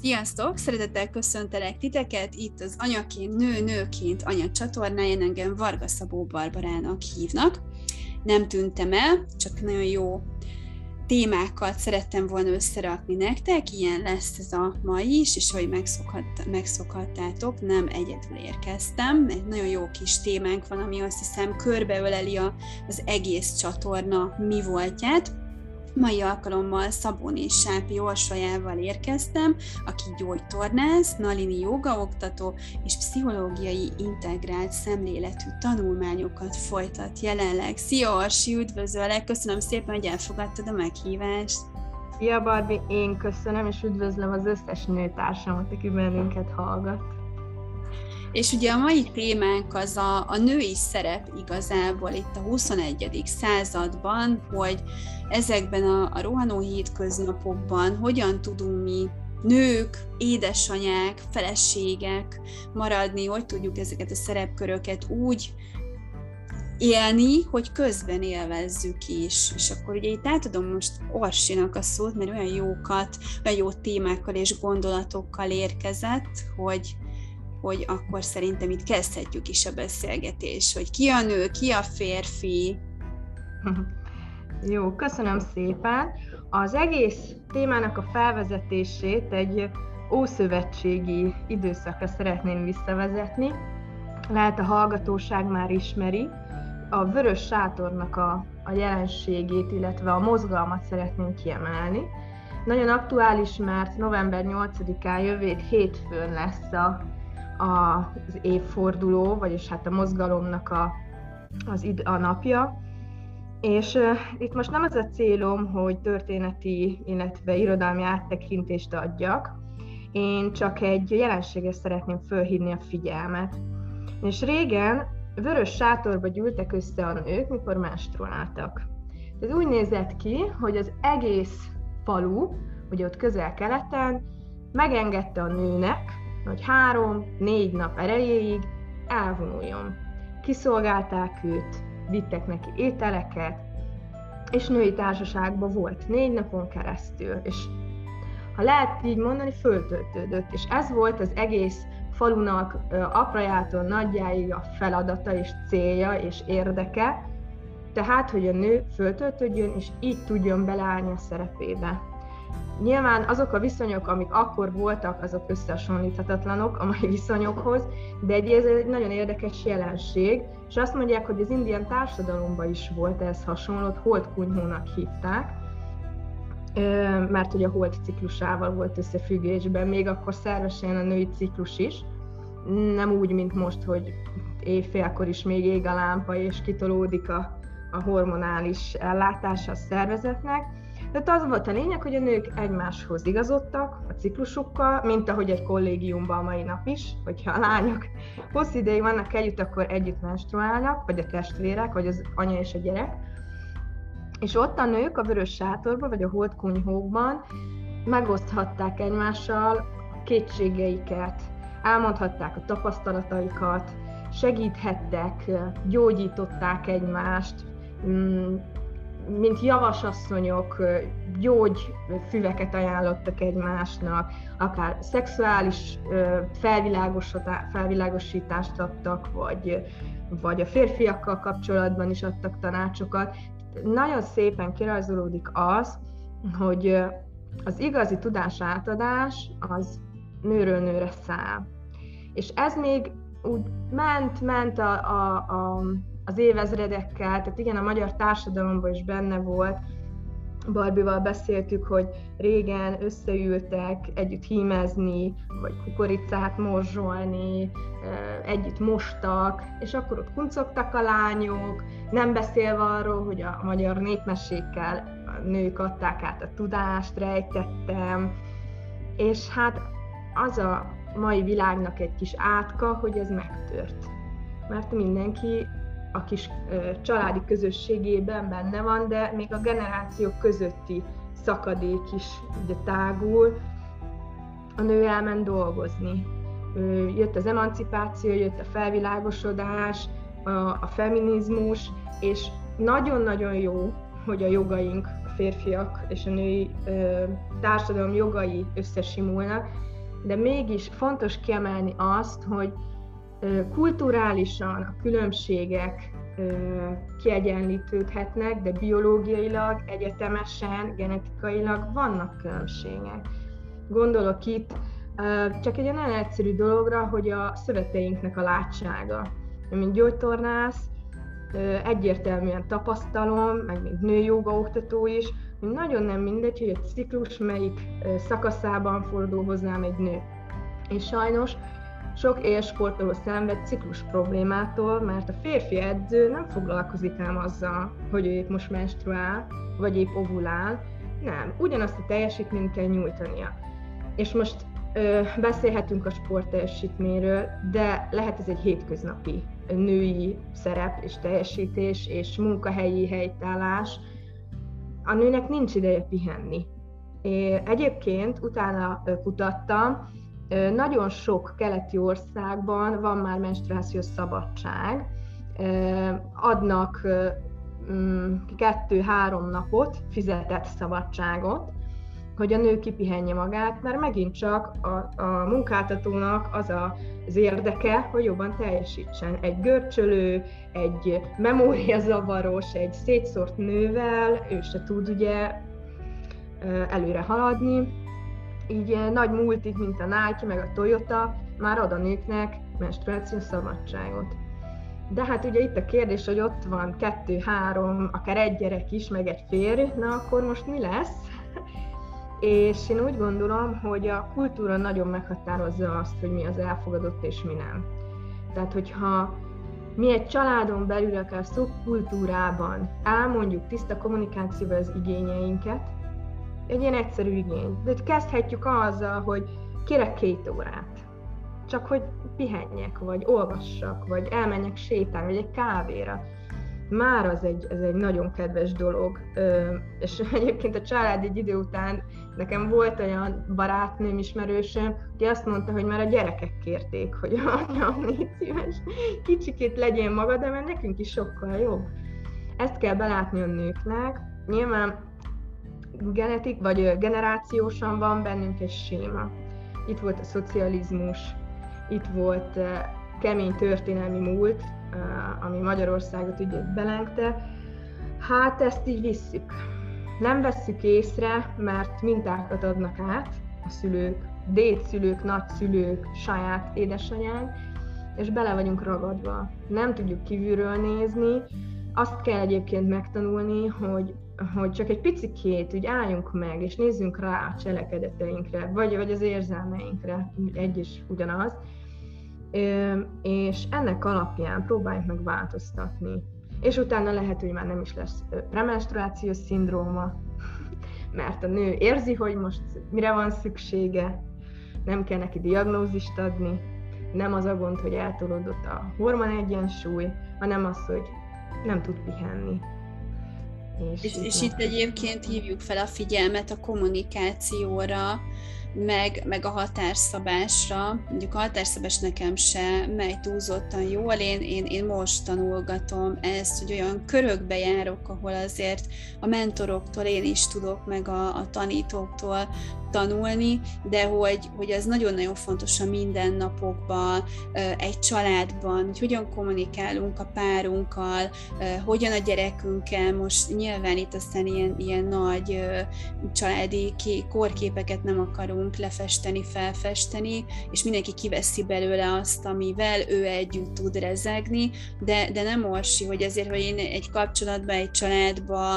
Sziasztok! Szeretettel köszöntelek titeket itt az Anyaként Nő Nőként anya csatornáján, engem Varga Szabó Barbarának hívnak. Nem tűntem el, csak nagyon jó témákat szerettem volna összerakni nektek, ilyen lesz ez a mai is, és ahogy megszokhat, megszokhattátok, nem egyedül érkeztem, egy nagyon jó kis témánk van, ami azt hiszem körbeöleli a, az egész csatorna mi voltját, Mai alkalommal Szabóni Sápi Orsolyával érkeztem, aki gyógytornász, nalini jogaoktató és pszichológiai integrált szemléletű tanulmányokat folytat jelenleg. Szia Orsi, üdvözöllek, köszönöm szépen, hogy elfogadtad a meghívást. Szia Barbie, én köszönöm, és üdvözlöm az összes nőtársamat, aki bennünket hallgat. És ugye a mai témánk az a, a női szerep igazából itt a 21. században, hogy ezekben a, a rohanó hétköznapokban hogyan tudunk mi nők, édesanyák, feleségek maradni, hogy tudjuk ezeket a szerepköröket úgy élni, hogy közben élvezzük is. És akkor ugye itt átadom most Orsinak a szót, mert olyan jókat, olyan jó témákkal és gondolatokkal érkezett, hogy, hogy akkor szerintem itt kezdhetjük is a beszélgetés, hogy ki a nő, ki a férfi. Jó, köszönöm szépen. Az egész témának a felvezetését egy ószövetségi időszakra szeretném visszavezetni. Lehet a hallgatóság már ismeri. A vörös sátornak a, a jelenségét, illetve a mozgalmat szeretném kiemelni. Nagyon aktuális, mert november 8-án jövő hétfőn lesz a az évforduló, vagyis hát a mozgalomnak a, az id, a napja. És uh, itt most nem az a célom, hogy történeti, illetve irodalmi áttekintést adjak, én csak egy jelenségre szeretném fölhívni a figyelmet. És régen vörös sátorba gyűltek össze a nők, mikor menstruáltak. Ez úgy nézett ki, hogy az egész falu, ugye ott közel-keleten, megengedte a nőnek, hogy három-négy nap erejéig elvonuljon. Kiszolgálták őt, vittek neki ételeket, és női társaságban volt négy napon keresztül, és ha lehet így mondani, föltöltődött, és ez volt az egész falunak aprajától nagyjáig a feladata és célja és érdeke, tehát, hogy a nő föltöltődjön, és így tudjon beleállni a szerepébe. Nyilván azok a viszonyok, amik akkor voltak, azok összehasonlíthatatlanok a mai viszonyokhoz, de egy, ez egy nagyon érdekes jelenség, és azt mondják, hogy az indián társadalomban is volt ez hasonló, holt kunyhónak hívták, mert hogy a holt ciklusával volt összefüggésben, még akkor szervesen a női ciklus is, nem úgy, mint most, hogy éjfélkor is még ég a lámpa, és kitolódik a, a hormonális ellátása a szervezetnek, tehát az volt a lényeg, hogy a nők egymáshoz igazodtak a ciklusukkal, mint ahogy egy kollégiumban a mai nap is, hogyha a lányok hosszú ideig vannak együtt, akkor együtt menstruálnak, vagy a testvérek, vagy az anya és a gyerek. És ott a nők a vörös sátorban, vagy a holdkunyhókban megoszthatták egymással kétségeiket, elmondhatták a tapasztalataikat, segíthettek, gyógyították egymást, mm, mint javasasszonyok gyógyfüveket ajánlottak egymásnak, akár szexuális felvilágosítást adtak, vagy, vagy a férfiakkal kapcsolatban is adtak tanácsokat. Nagyon szépen kirajzolódik az, hogy az igazi tudás átadás az nőről nőre száll. És ez még úgy ment, ment a, a, a az évezredekkel, tehát igen, a magyar társadalomban is benne volt, Barbival beszéltük, hogy régen összeültek együtt hímezni, vagy kukoricát morzsolni, együtt mostak, és akkor ott kuncogtak a lányok, nem beszélve arról, hogy a magyar népmesékkel a nők adták át a tudást, rejtettem, és hát az a mai világnak egy kis átka, hogy ez megtört. Mert mindenki a kis családi közösségében benne van, de még a generációk közötti szakadék is ugye tágul. A nő elment dolgozni. Jött az emancipáció, jött a felvilágosodás, a, a feminizmus, és nagyon-nagyon jó, hogy a jogaink, a férfiak és a női ö, társadalom jogai összesimulnak, de mégis fontos kiemelni azt, hogy kulturálisan a különbségek kiegyenlítődhetnek, de biológiailag, egyetemesen, genetikailag vannak különbségek. Gondolok itt csak egy olyan egyszerű dologra, hogy a szöveteinknek a látsága. Mint gyógytornász, egyértelműen tapasztalom, meg mint nőjoga oktató is, hogy nagyon nem mindegy, hogy a ciklus melyik szakaszában fordul hozzám egy nő. És sajnos sok élsportoló szenved ciklus problémától, mert a férfi edző nem foglalkozik ám azzal, hogy ő épp most menstruál, vagy épp ovulál. Nem, ugyanazt a teljesítményt kell nyújtania. És most ö, beszélhetünk a sport teljesítményről, de lehet ez egy hétköznapi női szerep és teljesítés és munkahelyi helytállás. A nőnek nincs ideje pihenni. É, egyébként utána kutattam, nagyon sok keleti országban van már menstruációs szabadság, adnak mm, kettő-három napot, fizetett szabadságot, hogy a nő kipihenje magát, mert megint csak a, a munkáltatónak az a, az érdeke, hogy jobban teljesítsen. Egy görcsölő, egy memóriazavaros, egy szétszórt nővel, ő se tud ugye előre haladni, így eh, nagy multik, mint a Nike, meg a Toyota már ad a nőknek menstruációs szabadságot. De hát ugye itt a kérdés, hogy ott van kettő, három, akár egy gyerek is, meg egy férj, na akkor most mi lesz? És én úgy gondolom, hogy a kultúra nagyon meghatározza azt, hogy mi az elfogadott és mi nem. Tehát, hogyha mi egy családon belül, akár szubkultúrában elmondjuk tiszta kommunikációval az igényeinket, egy ilyen egyszerű igény. De kezdhetjük azzal, hogy kérek két órát. Csak hogy pihenjek, vagy olvassak, vagy elmenjek sétálni, vagy egy kávéra. Már az egy, ez egy nagyon kedves dolog. És egyébként a család egy idő után nekem volt olyan barátnőm, ismerősöm, aki azt mondta, hogy már a gyerekek kérték, hogy anyám, légy szíves, kicsikét legyél magad, de mert nekünk is sokkal jobb. Ezt kell belátni a nőknek. Nyilván genetik, vagy generációsan van bennünk egy séma. Itt volt a szocializmus, itt volt kemény történelmi múlt, ami Magyarországot ugye belengte. Hát ezt így visszük. Nem vesszük észre, mert mintákat adnak át a szülők, dédszülők, nagyszülők, saját édesanyánk, és bele vagyunk ragadva. Nem tudjuk kívülről nézni. Azt kell egyébként megtanulni, hogy hogy csak egy picikét úgy álljunk meg, és nézzünk rá a cselekedeteinkre, vagy, vagy az érzelmeinkre, egy is ugyanaz, és ennek alapján próbáljuk meg változtatni. És utána lehet, hogy már nem is lesz premenstruációs szindróma, mert a nő érzi, hogy most mire van szüksége, nem kell neki diagnózist adni, nem az a gond, hogy eltolódott a hormon egyensúly, hanem az, hogy nem tud pihenni. És, és, és itt egyébként hívjuk fel a figyelmet a kommunikációra, meg, meg a határszabásra. Mondjuk a határszabás nekem se megy túlzottan jól. Én, én, én most tanulgatom ezt, hogy olyan körökbe járok, ahol azért a mentoroktól én is tudok, meg a, a tanítóktól tanulni, de hogy, hogy az nagyon-nagyon fontos a mindennapokban, egy családban, hogy hogyan kommunikálunk a párunkkal, hogyan a gyerekünkkel, most nyilván itt aztán ilyen, ilyen nagy családi korképeket nem akarunk lefesteni, felfesteni, és mindenki kiveszi belőle azt, amivel ő együtt tud rezegni, de, de nem orsi, hogy azért, hogy én egy kapcsolatban, egy családba,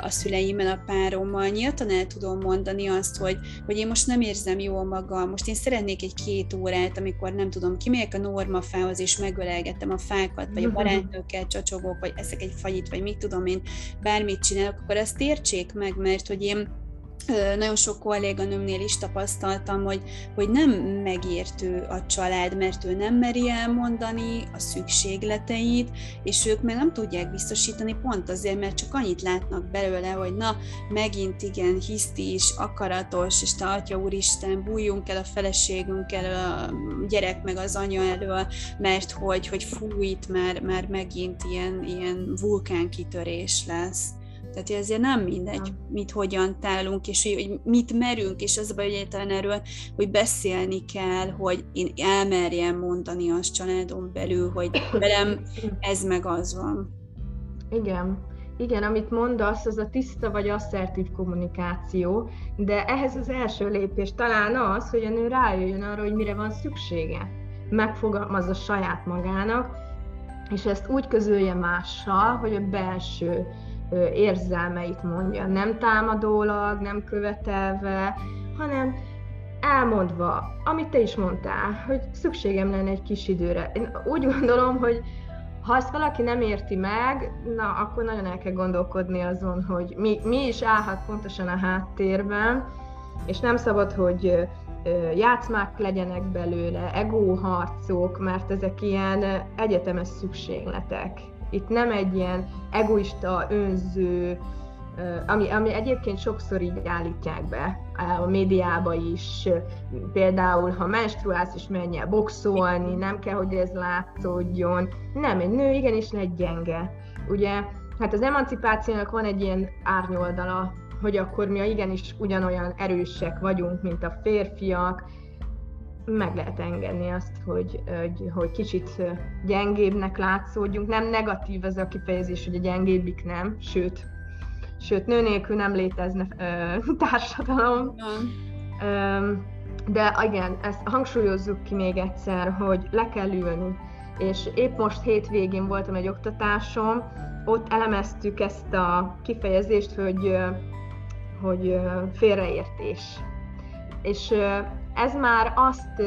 a szüleimmel, a párommal nyíltan el tudom mondani azt, hogy, hogy én most nem érzem jól magam, most én szeretnék egy két órát, amikor nem tudom, kimegyek a normafához, és megölelgetem a fákat, vagy a mhm. barátnőkkel csacsogok, vagy eszek egy fagyit, vagy mit tudom én, bármit csinálok, akkor ezt értsék meg, mert hogy én nagyon sok kolléganőmnél is tapasztaltam, hogy, hogy nem megértő a család, mert ő nem meri elmondani a szükségleteit, és ők meg nem tudják biztosítani pont azért, mert csak annyit látnak belőle, hogy na, megint igen, hisztis, akaratos, és te atya úristen, bújjunk el a feleségünk elől, a gyerek meg az anya elől, mert hogy, hogy fú, itt már, már megint ilyen, ilyen vulkánkitörés lesz Tehát hogy ezért nem mindegy, mit hogyan tálunk, és hogy mit merünk, és az a baj, hogy egyáltalán erről, hogy beszélni kell, hogy én elmerjem mondani azt családon belül, hogy velem ez meg az van. Igen. Igen, amit mondasz, az a tiszta vagy asszertív kommunikáció, de ehhez az első lépés talán az, hogy a nő rájöjjön arra, hogy mire van szüksége. Megfogalmazza saját magának, és ezt úgy közölje mással, hogy a belső érzelmeit mondja, nem támadólag, nem követelve, hanem elmondva, amit te is mondtál, hogy szükségem lenne egy kis időre. Én úgy gondolom, hogy ha ezt valaki nem érti meg, na akkor nagyon el kell gondolkodni azon, hogy mi, mi is állhat pontosan a háttérben, és nem szabad, hogy játszmák legyenek belőle, egóharcok, mert ezek ilyen egyetemes szükségletek. Itt nem egy ilyen egoista, önző, ami, ami egyébként sokszor így állítják be a médiába is, például ha menstruálsz és menj el boxolni, nem kell, hogy ez látszódjon. Nem, egy nő igenis egy gyenge. Ugye, hát az emancipációnak van egy ilyen árnyoldala, hogy akkor mi igenis ugyanolyan erősek vagyunk, mint a férfiak, meg lehet engedni azt, hogy, hogy, hogy kicsit gyengébbnek látszódjunk. Nem negatív ez a kifejezés, hogy a gyengébbik nem, sőt, sőt, nő nélkül nem létezne ö, társadalom. Ö, de igen, ezt hangsúlyozzuk ki még egyszer, hogy le kell ülni. És épp most hétvégén voltam egy oktatásom, ott elemeztük ezt a kifejezést, hogy, hogy félreértés. És ez már azt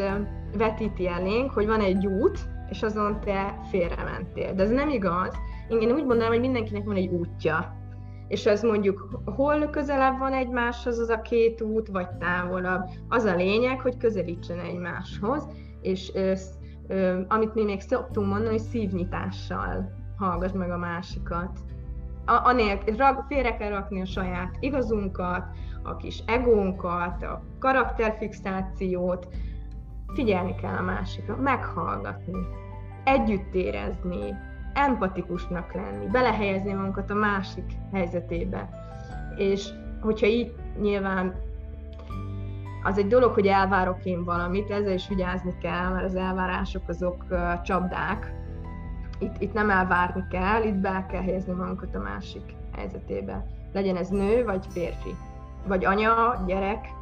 vetíti elénk, hogy van egy út, és azon te félrementél. De ez nem igaz. Én úgy mondanám, hogy mindenkinek van egy útja és ez mondjuk hol közelebb van egymáshoz az a két út, vagy távolabb. Az a lényeg, hogy közelítsen egymáshoz, és amit mi még szoktunk mondani, hogy szívnyitással hallgass meg a másikat. A, anélkül, félre kell rakni a saját igazunkat, a kis egónkat, a karakterfixációt, figyelni kell a másikra, meghallgatni, együtt érezni, empatikusnak lenni, belehelyezni magunkat a másik helyzetébe. És hogyha így nyilván az egy dolog, hogy elvárok én valamit, ezzel is vigyázni kell, mert az elvárások azok csapdák. Itt, itt nem elvárni kell, itt be kell helyezni magunkat a másik helyzetébe. Legyen ez nő vagy férfi, vagy anya, gyerek,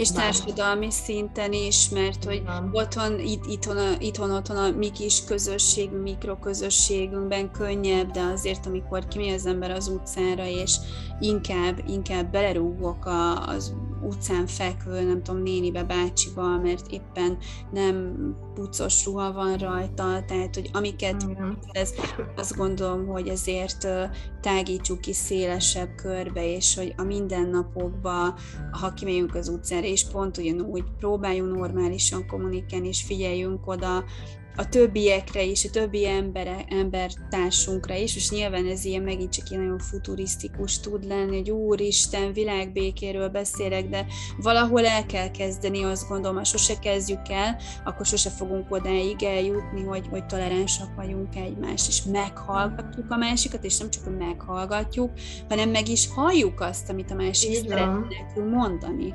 és társadalmi szinten is, mert hogy otthon, itt, itthon, itthon, otthon a mi kis közösségünk, mikroközösségünkben könnyebb, de azért, amikor kimegy az ember az utcára, és inkább, inkább belerúgok a, az utcán fekvő, nem tudom, nénibe, bácsiba, mert éppen nem pucos ruha van rajta, tehát, hogy amiket ez, azt gondolom, hogy ezért tágítsuk ki szélesebb körbe, és hogy a mindennapokban, ha kimegyünk az utcára, és pont ugyanúgy próbáljunk normálisan kommunikálni, és figyeljünk oda a többiekre is, a többi embere, embertársunkra is, és nyilván ez ilyen megint csak ilyen nagyon futurisztikus tud lenni, hogy úristen, világbékéről beszélek, de valahol el kell kezdeni, azt gondolom, ha sose kezdjük el, akkor sose fogunk odáig eljutni, hogy, hogy toleránsak vagyunk egymás, és meghallgatjuk a másikat, és nem csak, hogy meghallgatjuk, hanem meg is halljuk azt, amit a másik szeretne nekünk mondani.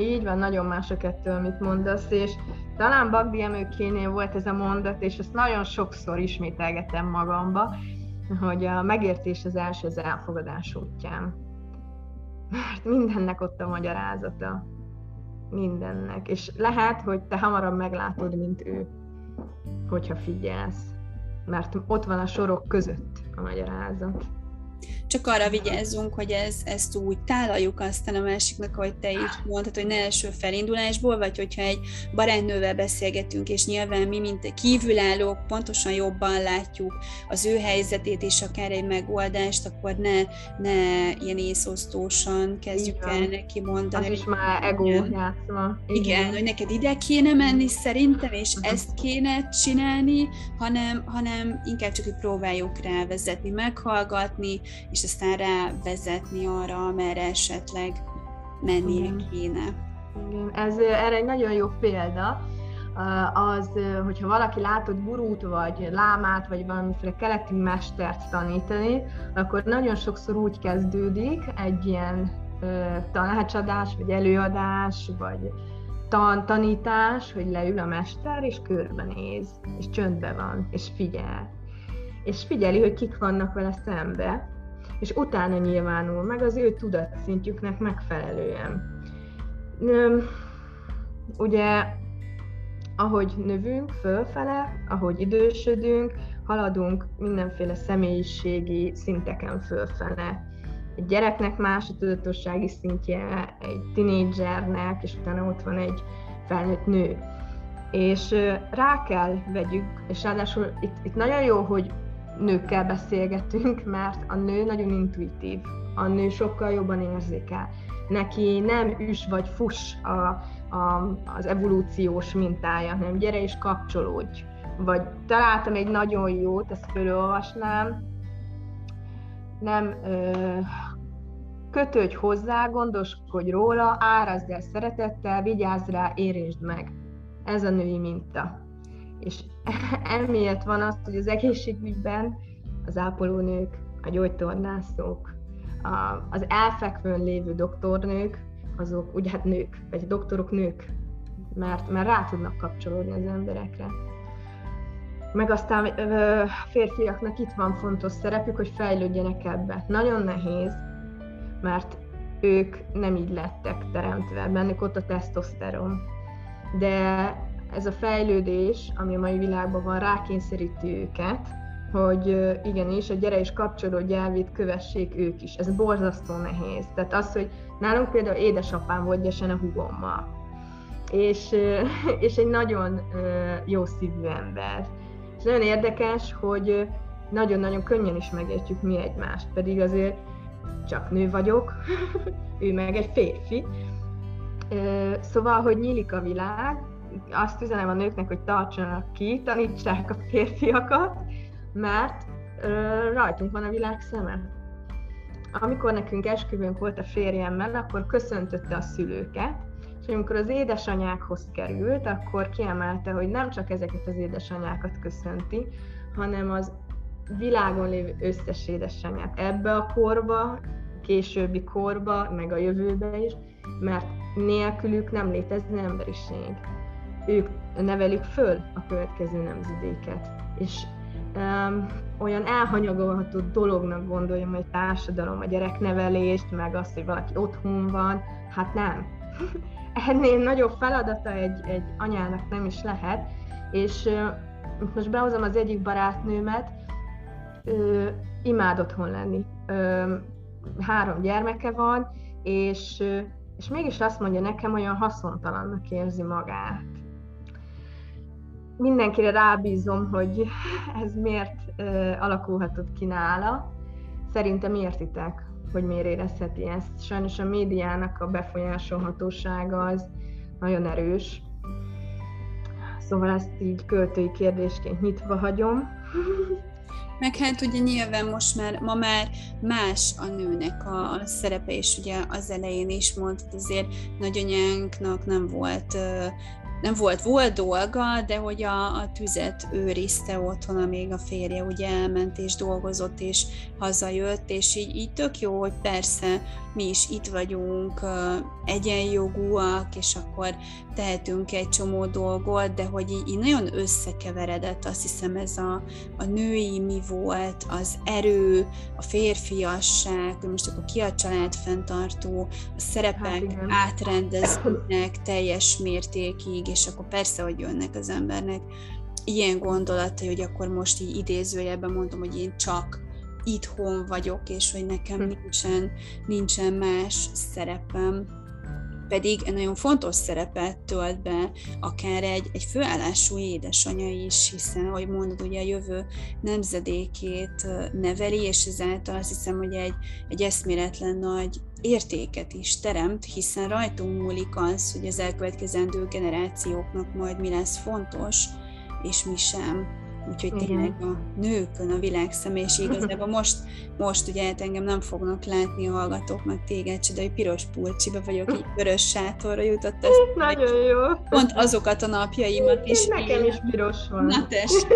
Így van, nagyon más a kettő, amit mondasz, és talán Bagdi Emőkénél volt ez a mondat, és ezt nagyon sokszor ismételgetem magamba, hogy a megértés az első az elfogadás útján. Mert mindennek ott a magyarázata. Mindennek. És lehet, hogy te hamarabb meglátod, mint ő, hogyha figyelsz. Mert ott van a sorok között a magyarázat csak arra vigyázzunk, hogy ez, ezt úgy tálaljuk aztán a másiknak, ahogy te is mondtad, hogy ne első felindulásból, vagy hogyha egy barátnővel beszélgetünk, és nyilván mi, mint kívülállók, pontosan jobban látjuk az ő helyzetét, és akár egy megoldást, akkor ne, ne ilyen észosztósan kezdjük Igen. el neki mondani. Az is már ego játszma. Igen, Igen, hogy neked ide kéne menni szerintem, és ezt kéne csinálni, hanem, hanem inkább csak, hogy próbáljuk rávezetni, meghallgatni, és aztán rávezetni arra, amerre esetleg mennie Igen. kéne. Igen, ez erre egy nagyon jó példa. az, hogyha valaki látott gurút, vagy lámát, vagy valamiféle keleti mestert tanítani, akkor nagyon sokszor úgy kezdődik egy ilyen tanácsadás, vagy előadás, vagy tan tanítás, hogy leül a mester, és körbenéz, és csöndbe van, és figyel. És figyeli, hogy kik vannak vele szembe, és utána nyilvánul meg az ő tudatszintjüknek megfelelően. Ugye, ahogy növünk fölfele, ahogy idősödünk, haladunk mindenféle személyiségi szinteken fölfele. Egy gyereknek más a tudatossági szintje, egy tinédzsernek, és utána ott van egy felnőtt nő. És rá kell vegyük, és ráadásul itt, itt nagyon jó, hogy nőkkel beszélgetünk, mert a nő nagyon intuitív, a nő sokkal jobban érzékel. Neki nem üs vagy fuss a, a, az evolúciós mintája, hanem gyere és kapcsolódj. Vagy találtam egy nagyon jót, ezt felolvasnám, nem ö, kötődj hozzá, gondoskodj róla, árazd el szeretettel, vigyázz rá, érésd meg. Ez a női minta. És emiatt van az, hogy az egészségügyben az ápolónők, a gyógytornászok, a, az elfekvőn lévő doktornők, azok ugye hát nők, vagy doktorok nők, mert, mert rá tudnak kapcsolódni az emberekre. Meg aztán férfiaknak itt van fontos szerepük, hogy fejlődjenek ebbe. Nagyon nehéz, mert ők nem így lettek teremtve, bennük ott a tesztoszteron. De ez a fejlődés, ami a mai világban van, rákényszeríti őket, hogy igenis, a gyere és kapcsolódj elvét kövessék ők is. Ez borzasztó nehéz. Tehát az, hogy nálunk például édesapám volt gyesen a hugommal, és, és egy nagyon jó szívű ember. És nagyon érdekes, hogy nagyon-nagyon könnyen is megértjük mi egymást, pedig azért csak nő vagyok, ő meg egy férfi. Szóval, hogy nyílik a világ, azt üzenem a nőknek, hogy tartsanak ki, tanítsák a férfiakat, mert rajtunk van a világ szeme. Amikor nekünk esküvőnk volt a férjemmel, akkor köszöntötte a szülőket, és amikor az édesanyákhoz került, akkor kiemelte, hogy nem csak ezeket az édesanyákat köszönti, hanem az világon lévő összes édesanyát ebbe a korba, későbbi korba, meg a jövőbe is, mert nélkülük nem létezne emberiség ők nevelik föl a következő nemzedéket. És um, olyan elhanyagolható dolognak gondoljam egy társadalom a gyereknevelést, meg azt, hogy valaki otthon van, hát nem. Ennél nagyobb feladata egy, egy anyának nem is lehet, és uh, most behozom az egyik barátnőmet, uh, imád otthon lenni. Uh, három gyermeke van, és, és mégis azt mondja nekem, olyan haszontalannak érzi magát mindenkire rábízom, hogy ez miért alakulhatott ki nála. Szerintem értitek, hogy miért érezheti ezt. Sajnos a médiának a befolyásolhatósága az nagyon erős. Szóval ezt így költői kérdésként nyitva hagyom. Meg hát ugye nyilván most már, ma már más a nőnek a szerepe, és ugye az elején is mondtad, azért nagyanyánknak nem volt nem volt, volt dolga, de hogy a, a tüzet őrizte otthon, amíg a férje ugye elment és dolgozott és hazajött, és így, így tök jó, hogy persze mi is itt vagyunk, egyenjogúak, és akkor tehetünk egy csomó dolgot, de hogy így, így nagyon összekeveredett, azt hiszem ez a, a női mi volt, az erő, a férfiasság, hogy most akkor ki a család fenntartó, a szerepek hát átrendeznek teljes mértékig, és akkor persze, hogy jönnek az embernek ilyen gondolatai, hogy akkor most így idézőjelben mondom, hogy én csak itthon vagyok, és hogy nekem hm. nincsen, nincsen más szerepem pedig nagyon fontos szerepet tölt be akár egy, egy főállású édesanyja is, hiszen, ahogy mondod, ugye a jövő nemzedékét neveli, és ezáltal azt hiszem, hogy egy, egy eszméletlen nagy értéket is teremt, hiszen rajtunk múlik az, hogy az elkövetkezendő generációknak majd mi lesz fontos, és mi sem Úgyhogy tényleg a nőkön a világ szem, és igazából most, most ugye hát engem nem fognak látni a hallgatók, meg téged se, de hogy piros pulcsiba vagyok, így vörös sátorra jutott ez. Nagyon jó. Pont azokat a napjaimat is. Nekem is piros van. Na tessék,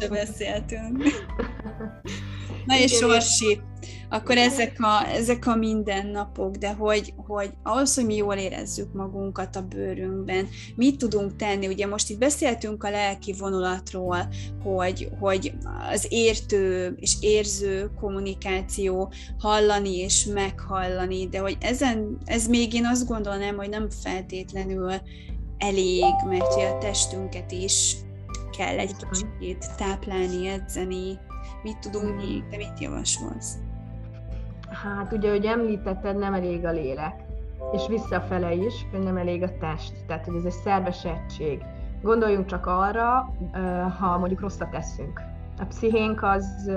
se beszéltünk. Na és Sorsi, akkor ezek a, ezek a mindennapok, de hogy, hogy ahhoz, hogy mi jól érezzük magunkat a bőrünkben, mit tudunk tenni? Ugye most itt beszéltünk a lelki vonulatról, hogy, hogy az értő és érző kommunikáció, hallani és meghallani, de hogy ezen, ez még én azt gondolnám, hogy nem feltétlenül elég, mert a testünket is kell egy kicsit táplálni, edzeni, mit tudunk még, te mit javasolsz? Hát ugye, hogy említetted, nem elég a lélek, és visszafele is, hogy nem elég a test, tehát hogy ez egy szerves egység. Gondoljunk csak arra, ha mondjuk rosszat teszünk. A pszichénk az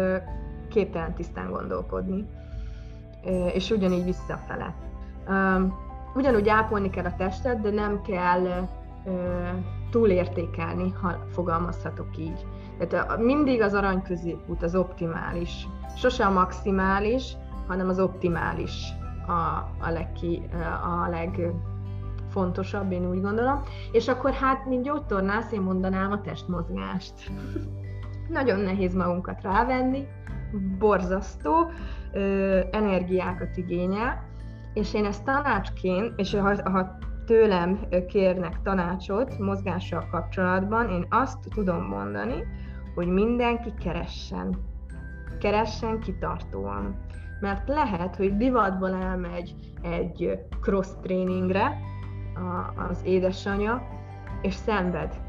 képtelen tisztán gondolkodni, és ugyanígy visszafele. Ugyanúgy ápolni kell a testet, de nem kell túlértékelni, ha fogalmazhatok így. Tehát mindig az arany középút az optimális. Sose a maximális, hanem az optimális a, a, legki, a legfontosabb, én úgy gondolom. És akkor hát, mint gyógytornász, én mondanám a testmozgást. Nagyon nehéz magunkat rávenni, borzasztó, ö, energiákat igényel, és én ezt tanácsként, és ha, ha tőlem kérnek tanácsot mozgással kapcsolatban, én azt tudom mondani, hogy mindenki keressen. Keressen kitartóan. Mert lehet, hogy divatban elmegy egy cross tréningre az édesanyja, és szenved.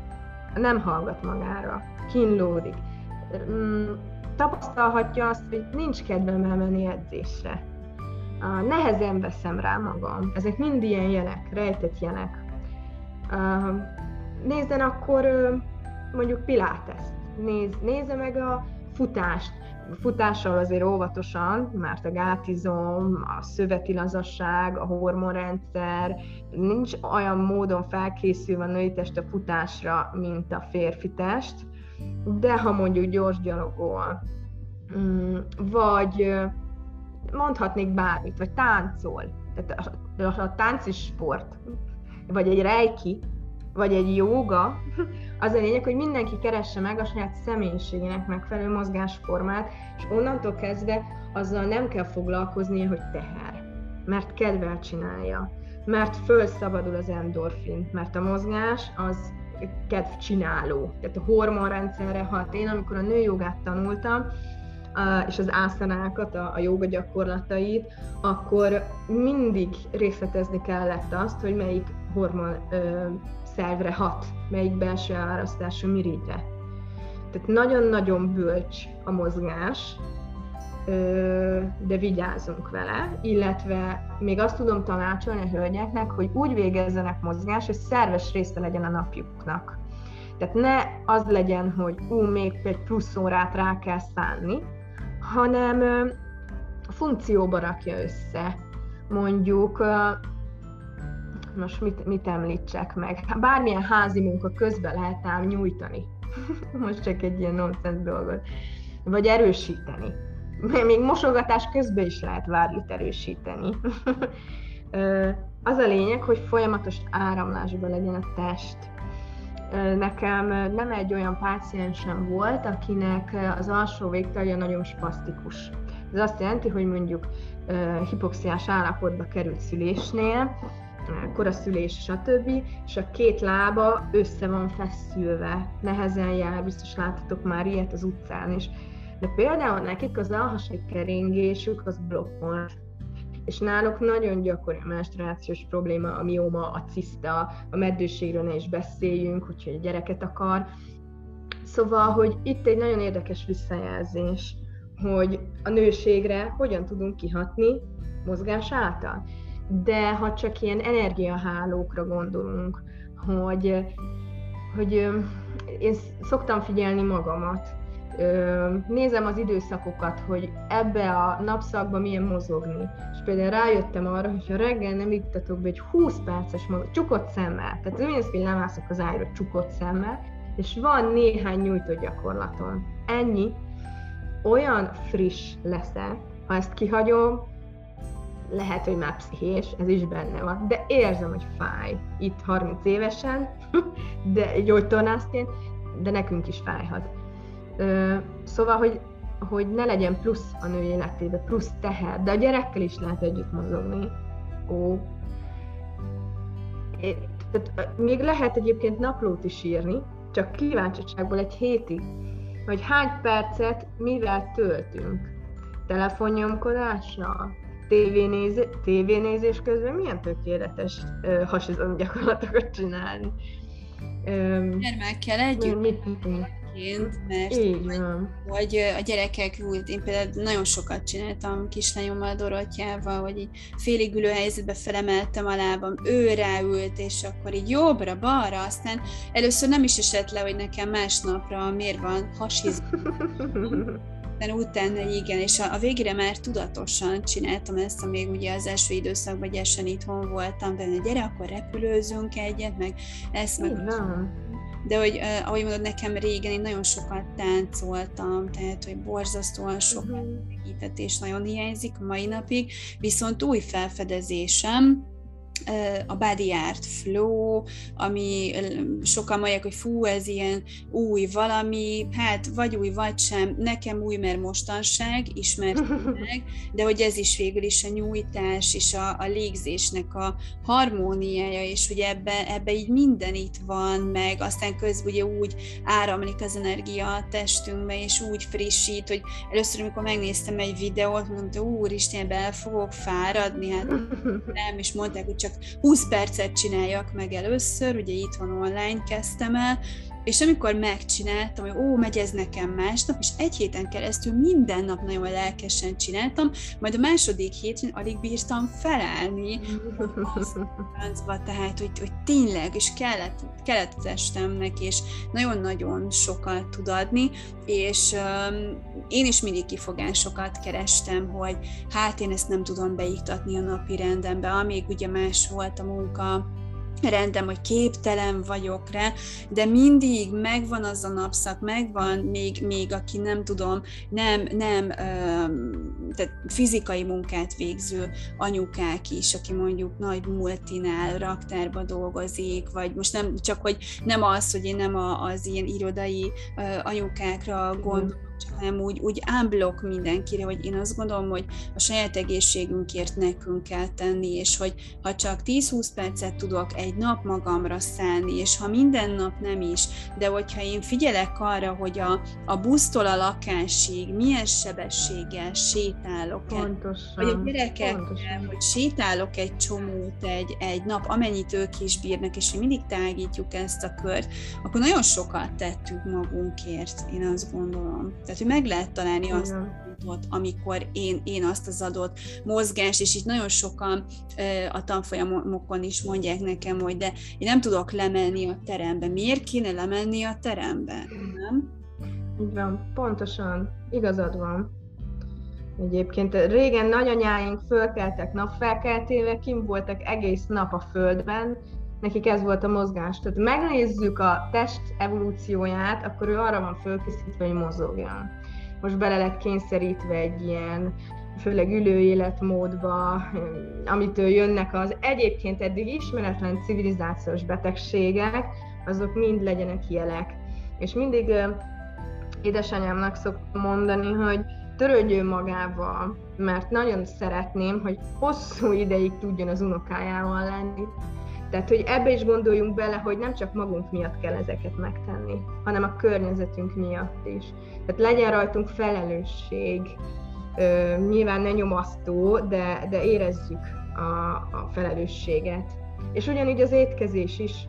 Nem hallgat magára, kínlódik. Tapasztalhatja azt, hogy nincs kedvem elmenni edzésre. Nehezen veszem rá magam. Ezek mind ilyen jelek, rejtett jelek. Nézzen akkor mondjuk pilates néz, nézze meg a futást. Futással azért óvatosan, mert a gátizom, a szöveti lazasság, a hormonrendszer nincs olyan módon felkészülve a női test a futásra, mint a férfi test, de ha mondjuk gyors gyalogol, mm, vagy mondhatnék bármit, vagy táncol, tehát a, a, tánc is sport, vagy egy reiki, vagy egy jóga, az a lényeg, hogy mindenki keresse meg a saját személyiségének megfelelő mozgásformát, és onnantól kezdve azzal nem kell foglalkoznia, hogy teher, mert kedvel csinálja, mert fölszabadul az endorfin, mert a mozgás az kedvcsináló. Tehát a hormonrendszerre hat. Én, amikor a nőjogát tanultam, és az ászanákat, a, a joga gyakorlatait, akkor mindig részletezni kellett azt, hogy melyik hormon ö, szervre hat, melyik belső árasztású mirigyre. Tehát nagyon-nagyon bölcs a mozgás, de vigyázzunk vele, illetve még azt tudom tanácsolni a hölgyeknek, hogy úgy végezzenek mozgás, hogy szerves része legyen a napjuknak. Tehát ne az legyen, hogy ú, még egy plusz órát rá kell szánni, hanem funkcióba rakja össze. Mondjuk most mit, mit említsek meg? Bármilyen házi munka közben lehet ám nyújtani. most csak egy ilyen nonsens dolgot. Vagy erősíteni. Még mosogatás közben is lehet várlit erősíteni. az a lényeg, hogy folyamatos áramlásban legyen a test. Nekem nem egy olyan páciensem volt, akinek az alsó végtagja nagyon spasztikus. Ez azt jelenti, hogy mondjuk hipoxiás állapotba került szülésnél, koraszülés, stb. És a két lába össze van feszülve, nehezen jár, biztos láthatok már ilyet az utcán is. De például nekik az alhasai keringésük az blokkolt. És náluk nagyon gyakori a menstruációs probléma, a mioma, a ciszta, a meddőségről ne is beszéljünk, hogyha egy gyereket akar. Szóval, hogy itt egy nagyon érdekes visszajelzés, hogy a nőségre hogyan tudunk kihatni mozgás által de ha csak ilyen energiahálókra gondolunk, hogy, hogy én szoktam figyelni magamat, nézem az időszakokat, hogy ebbe a napszakban milyen mozogni. És például rájöttem arra, hogy ha reggel nem ittatok be egy 20 perces mozog, csukott szemmel, tehát az hogy lemászok az ágyra csukott szemmel, és van néhány nyújtó gyakorlaton. Ennyi, olyan friss leszel, ha ezt kihagyom, lehet, hogy már pszichés, ez is benne van, de érzem, hogy fáj. Itt 30 évesen, de gyógytornászként, de nekünk is fájhat. Szóval, hogy, hogy ne legyen plusz a nő életébe, plusz teher, de a gyerekkel is lehet együtt mozogni. Ó. É, tehát, még lehet egyébként naplót is írni, csak kíváncsiságból egy hétig, hogy hány percet mivel töltünk. Telefonnyomkodással, tévénéz, tévénézés közben milyen tökéletes uh, hasizom gyakorlatokat csinálni. Gyermekkel együtt. Mit, mit, mit mert hogy, hogy a gyerekek ült, én például nagyon sokat csináltam kislányommal, Dorottyával, hogy így félig ülő helyzetbe felemeltem a lábam, ő ráült, és akkor így jobbra, balra, aztán először nem is esett le, hogy nekem másnapra miért van hasizom. utána, utána igen, és a, a végére már tudatosan csináltam ezt, amíg ugye az első időszakban gyesen itthon voltam, de gyere, akkor repülőzünk egyet, meg ezt, meg de hogy uh, ahogy mondod, nekem régen én nagyon sokat táncoltam, tehát hogy borzasztóan sokat uh-huh. és nagyon hiányzik a mai napig, viszont új felfedezésem, a body art flow, ami sokan mondják, hogy fú, ez ilyen új valami, hát vagy új, vagy sem, nekem új, mert mostanság, ismert meg, de hogy ez is végül is a nyújtás és a, a légzésnek a harmóniája, és hogy ebbe, ebbe így minden itt van, meg aztán közben ugye úgy áramlik az energia a testünkbe, és úgy frissít, hogy először, amikor megnéztem egy videót, mondta, úristen, el fogok fáradni, hát nem, és mondták, hogy csak 20 percet csináljak meg először, ugye itt van online kezdtem el, és amikor megcsináltam, hogy ó, megy ez nekem másnap, és egy héten keresztül minden nap nagyon lelkesen csináltam, majd a második héten alig bírtam felállni. Francba, tehát, hogy, hogy tényleg, és kellett, kellett testemnek, és nagyon-nagyon sokat tud adni, és um, én is mindig kifogásokat kerestem, hogy hát én ezt nem tudom beiktatni a napi rendembe, amíg ugye más volt a munka, rendem, hogy képtelen vagyok rá, de mindig megvan az a napszak, megvan még, még aki nem tudom, nem, nem tehát fizikai munkát végző anyukák is, aki mondjuk nagy multinál, raktárba dolgozik, vagy most nem csak, hogy nem az, hogy én nem az ilyen irodai anyukákra gondolok, hanem úgy, úgy ámblok mindenkire, hogy én azt gondolom, hogy a saját egészségünkért nekünk kell tenni, és hogy ha csak 10-20 percet tudok egy nap magamra szállni, és ha minden nap nem is, de hogyha én figyelek arra, hogy a, a busztól a lakásig milyen sebességgel sétálok Pontosan. vagy a gyerekekkel, hogy sétálok egy csomót egy, egy nap, amennyit ők is bírnak, és hogy mindig tágítjuk ezt a kört, akkor nagyon sokat tettük magunkért, én azt gondolom. Tehát, hogy meg lehet találni azt pontot, amikor én, én azt az adott mozgást, és itt nagyon sokan a tanfolyamokon is mondják nekem, hogy de én nem tudok lemenni a terembe. Miért kéne lemenni a terembe? Nem? Így van, pontosan, igazad van. Egyébként régen nagyanyáink fölkeltek napfelkeltével, kim voltak egész nap a földben, nekik ez volt a mozgás. Tehát megnézzük a test evolúcióját, akkor ő arra van fölkészítve, hogy mozogjon. Most bele lett kényszerítve egy ilyen főleg ülő életmódba, amitől jönnek az egyébként eddig ismeretlen civilizációs betegségek, azok mind legyenek jelek. És mindig édesanyámnak szoktam mondani, hogy törődjön magával, mert nagyon szeretném, hogy hosszú ideig tudjon az unokájával lenni. Tehát, hogy ebbe is gondoljunk bele, hogy nem csak magunk miatt kell ezeket megtenni, hanem a környezetünk miatt is. Tehát legyen rajtunk felelősség, Ö, nyilván ne nyomasztó, de, de érezzük a, a felelősséget. És ugyanígy az étkezés is.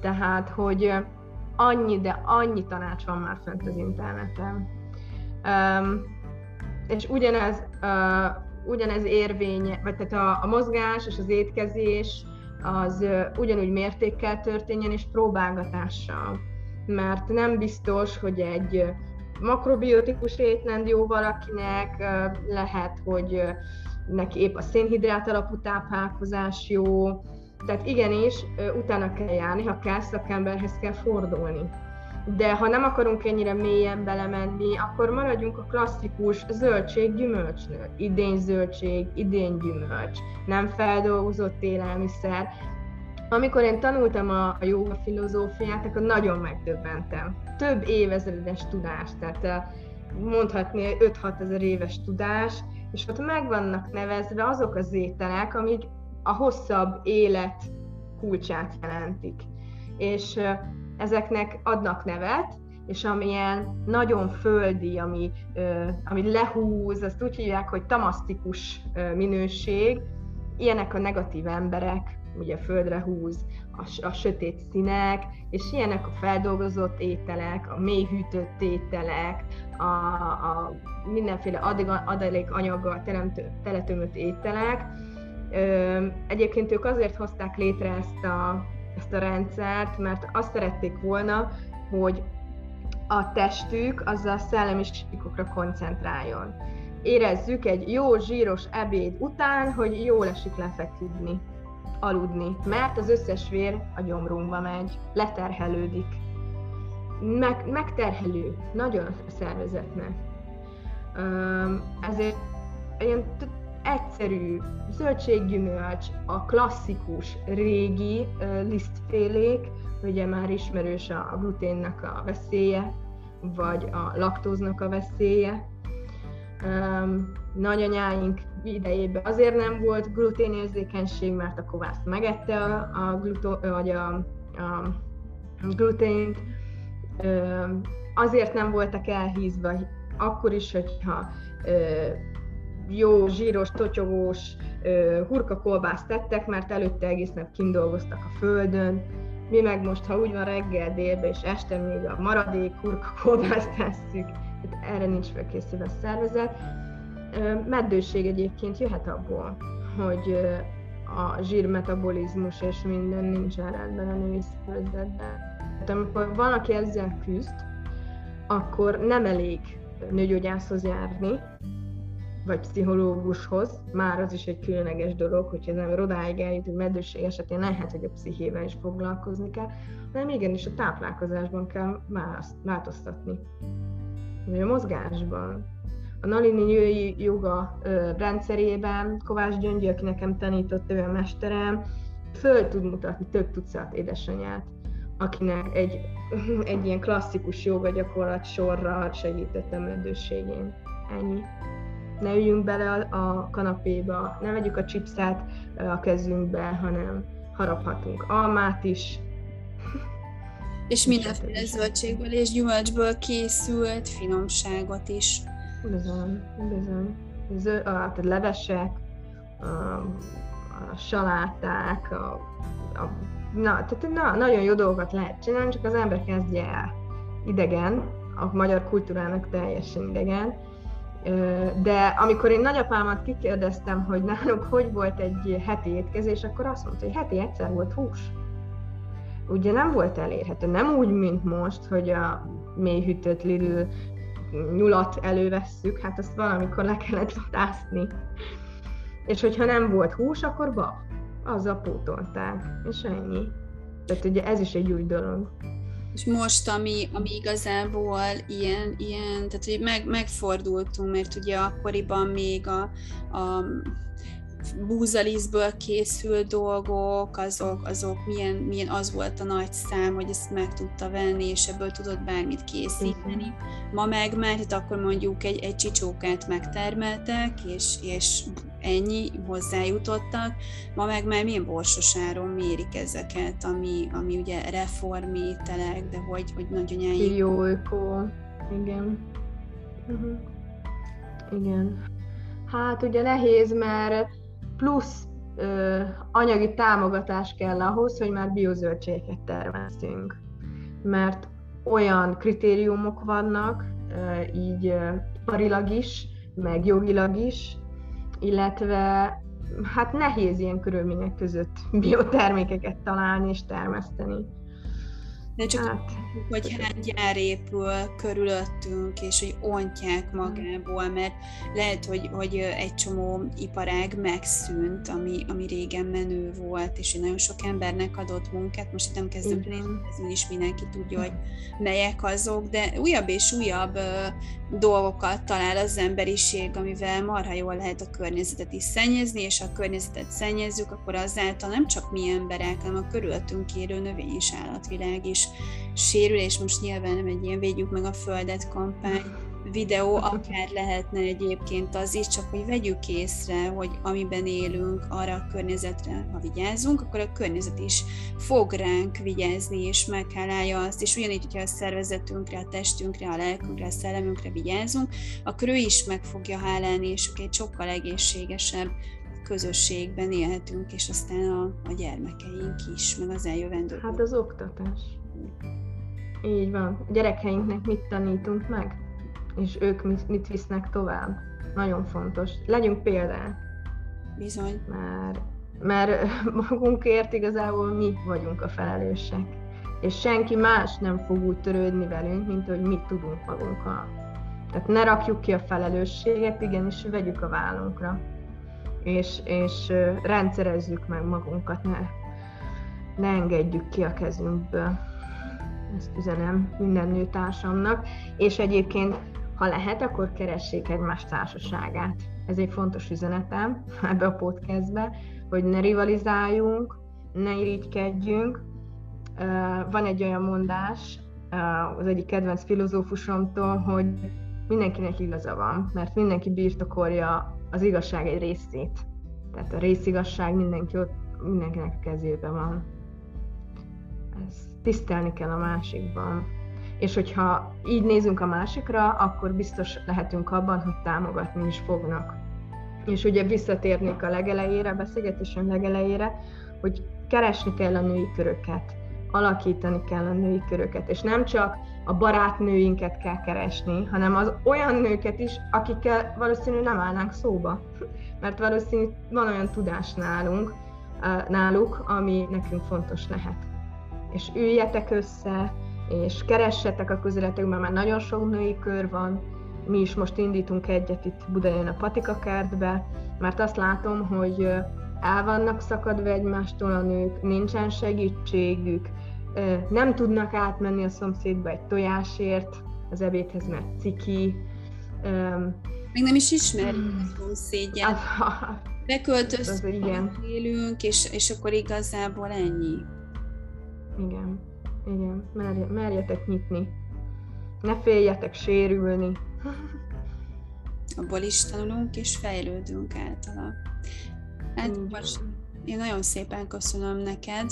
Tehát, hogy annyi, de annyi tanács van már fent az interneten. Um, és ugyanez, uh, ugyanez érvény, vagy tehát a, a mozgás és az étkezés, az ugyanúgy mértékkel történjen, és próbálgatással. Mert nem biztos, hogy egy makrobiotikus étrend jó valakinek, lehet, hogy neki épp a szénhidrát alapú táplálkozás jó, tehát igenis, utána kell járni, ha kell, szakemberhez kell fordulni. De ha nem akarunk ennyire mélyen belemenni, akkor maradjunk a klasszikus zöldség-gyümölcsnő. Idén zöldség, idén gyümölcs, nem feldolgozott élelmiszer. Amikor én tanultam a, a filozófiát, akkor nagyon megdöbbentem. Több évezredes tudás, tehát mondhatni 5-6 ezer éves tudás, és ott meg vannak nevezve azok az ételek, amik a hosszabb élet kulcsát jelentik. És ezeknek adnak nevet, és amilyen nagyon földi, ami, ami lehúz, azt úgy hívják, hogy tamasztikus minőség, ilyenek a negatív emberek, ugye földre húz, a, a sötét színek, és ilyenek a feldolgozott ételek, a mélyhűtött ételek, a, a mindenféle adalék anyaggal teletömött ételek. Egyébként ők azért hozták létre ezt a, ezt a rendszert, mert azt szerették volna, hogy a testük az a szellemi síkokra koncentráljon. Érezzük egy jó zsíros ebéd után, hogy jól esik lefeküdni, aludni, mert az összes vér a gyomrunkba megy, leterhelődik. Meg, megterhelő, nagyon a szervezetnek. Ezért ilyen egyszerű zöldséggyümölcs, a klasszikus régi lisztfélék, ugye már ismerős a gluténnak a veszélye, vagy a laktóznak a veszélye. Um, nagyanyáink idejében azért nem volt gluténérzékenység, mert a kovász megette a, a, gluto, vagy a, a glutént. Um, azért nem voltak elhízva akkor is, hogyha jó, zsíros, totyogós hurkakolbászt tettek, mert előtte egész nap kindolgoztak a földön. Mi meg most, ha úgy van reggel, délbe és este még a maradék hurkakolbászt tesszük, tehát erre nincs felkészülve a szervezet. Meddőség egyébként jöhet abból, hogy a zsírmetabolizmus és minden nincs rendben a női szervezetben. Tehát amikor valaki ezzel küzd, akkor nem elég nőgyógyászhoz járni, vagy pszichológushoz, már az is egy különleges dolog, hogyha nem rodáig eljut, hogy meddőség esetén lehet, hogy a pszichével is foglalkozni kell, hanem igenis a táplálkozásban kell változtatni. Vagy a mozgásban. A Nalini női joga rendszerében Kovács Gyöngyi, aki nekem tanított, ő a mesterem, föl tud mutatni több tucat édesanyát, akinek egy, egy ilyen klasszikus joga gyakorlat sorra segített a meddőségén. Ennyi ne üljünk bele a, kanapéba, ne vegyük a chipset a kezünkbe, hanem haraphatunk almát is. És mindenféle zöldségből és gyümölcsből készült finomságot is. Bizony, bizony. Zö, a, a levesek, a, a saláták, a, a, na, tehát na, nagyon jó dolgokat lehet csinálni, csak az ember kezdje el. Idegen, a magyar kultúrának teljesen idegen, de amikor én nagyapámat kikérdeztem, hogy náluk hogy volt egy heti étkezés, akkor azt mondta, hogy heti egyszer volt hús. Ugye nem volt elérhető, nem úgy, mint most, hogy a mélyhűtött Lidl nyulat elővesszük, hát azt valamikor le kellett vadászni. És hogyha nem volt hús, akkor bab. Azzal pótolták, és ennyi. Tehát ugye ez is egy új dolog. És most, ami, ami igazából ilyen, ilyen tehát hogy meg, megfordultunk, mert ugye akkoriban még a, a búzalisztből készült dolgok, azok, azok milyen, milyen az volt a nagy szám, hogy ezt meg tudta venni, és ebből tudott bármit készíteni. Ma meg, mert akkor mondjuk egy, egy csicsókát megtermeltek, és, és ennyi hozzájutottak, ma meg már milyen borsos áron mérik ezeket, ami, ami ugye reformételek, de hogy, hogy nagyanyáik... Jó igen. Uh-huh. Igen. Hát ugye nehéz, mert plusz ö, anyagi támogatás kell ahhoz, hogy már biozöldségeket termesztünk. Mert olyan kritériumok vannak, ö, így ö, iparilag is, meg jogilag is, illetve hát nehéz ilyen körülmények között biotermékeket találni és termeszteni. De csak hát, hogy hány gyár épül körülöttünk, és hogy ontják magából, mert lehet, hogy, hogy egy csomó iparág megszűnt, ami, ami régen menő volt, és nagyon sok embernek adott munkát, most itt nem kezdünk létezni, is mindenki tudja, hogy melyek azok, de újabb és újabb dolgokat talál az emberiség, amivel marha jól lehet a környezetet is szennyezni, és ha a környezetet szennyezzük, akkor azáltal nem csak mi emberek, hanem a körülöttünk érő növény és állatvilág is sérül, és most nyilván nem egy ilyen védjük meg a földet kampány videó, akár lehetne egyébként az is, csak hogy vegyük észre, hogy amiben élünk, arra a környezetre, ha vigyázunk, akkor a környezet is fog ránk vigyázni, és meghálálja azt, és ugyanígy, hogyha a szervezetünkre, a testünkre, a lelkünkre, a szellemünkre vigyázunk, akkor ő is meg fogja hálálni, és egy sokkal egészségesebb közösségben élhetünk, és aztán a, a gyermekeink is, meg az eljövendő. Hát az oktatás. Így van. Gyerekeinknek mit tanítunk meg, és ők mit, mit visznek tovább. Nagyon fontos. Legyünk példák. Bizony. Mert, mert magunkért igazából mi vagyunk a felelősek. És senki más nem fog úgy törődni velünk, mint hogy mit tudunk magunkkal. Tehát ne rakjuk ki a felelősséget, igenis vegyük a vállunkra. És, és rendszerezzük meg magunkat, ne, ne engedjük ki a kezünkből ezt üzenem minden nőtársamnak, és egyébként, ha lehet, akkor keressék egymás társaságát. Ez egy fontos üzenetem ebbe a podcastbe, hogy ne rivalizáljunk, ne irigykedjünk. Van egy olyan mondás az egyik kedvenc filozófusomtól, hogy mindenkinek igaza van, mert mindenki birtokolja az igazság egy részét. Tehát a részigazság mindenki ott, mindenkinek a kezében van. Ez tisztelni kell a másikban. És hogyha így nézünk a másikra, akkor biztos lehetünk abban, hogy támogatni is fognak. És ugye visszatérnék a legelejére, a beszélgetésem legelejére, hogy keresni kell a női köröket, alakítani kell a női köröket, és nem csak a barátnőinket kell keresni, hanem az olyan nőket is, akikkel valószínű nem állnánk szóba. Mert valószínű van olyan tudás nálunk, náluk, ami nekünk fontos lehet és üljetek össze, és keressetek a közületekben, mert nagyon sok női kör van. Mi is most indítunk egyet itt Budajon a Patika kertbe, mert azt látom, hogy el vannak szakadva egymástól a nők, nincsen segítségük, nem tudnak átmenni a szomszédba egy tojásért, az ebédhez, mert ciki. Még nem is ismerjük a szomszédját. Beköltöztünk, élünk, és, és akkor igazából ennyi. Igen, igen, Merje, merjetek nyitni. Ne féljetek sérülni. Abból is tanulunk és fejlődünk általa. Hát most én nagyon szépen köszönöm neked,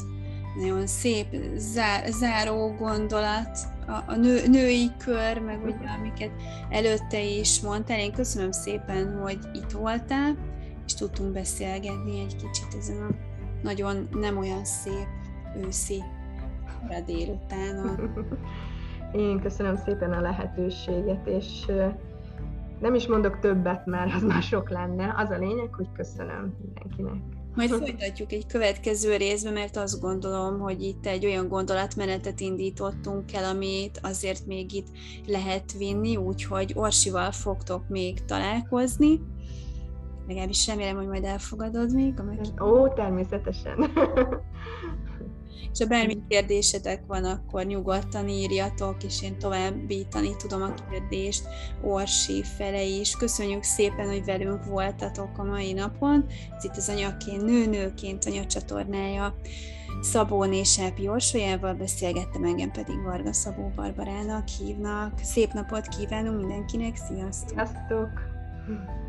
nagyon szép zár, záró gondolat, a, a nő, női kör, meg ugye, amiket előtte is mondtál. Én köszönöm szépen, hogy itt voltál, és tudtunk beszélgetni egy kicsit ezen a nagyon nem olyan szép őszi kora délutánon. Én köszönöm szépen a lehetőséget, és nem is mondok többet, mert az már sok lenne. Az a lényeg, hogy köszönöm mindenkinek. Majd folytatjuk egy következő részbe, mert azt gondolom, hogy itt egy olyan gondolatmenetet indítottunk el, amit azért még itt lehet vinni, úgyhogy Orsival fogtok még találkozni. Legalábbis remélem, hogy majd elfogadod még. Ó, természetesen. és ha bármi kérdésetek van, akkor nyugodtan írjatok, és én továbbítani tudom a kérdést Orsi fele is. Köszönjük szépen, hogy velünk voltatok a mai napon. Ez itt az Anyaként Nőnőként anyacsatornája. Szabó Nésápi Orsolyával beszélgettem, engem pedig Varga Szabó Barbarának hívnak. Szép napot kívánunk mindenkinek, sziasztok! Sziasztok!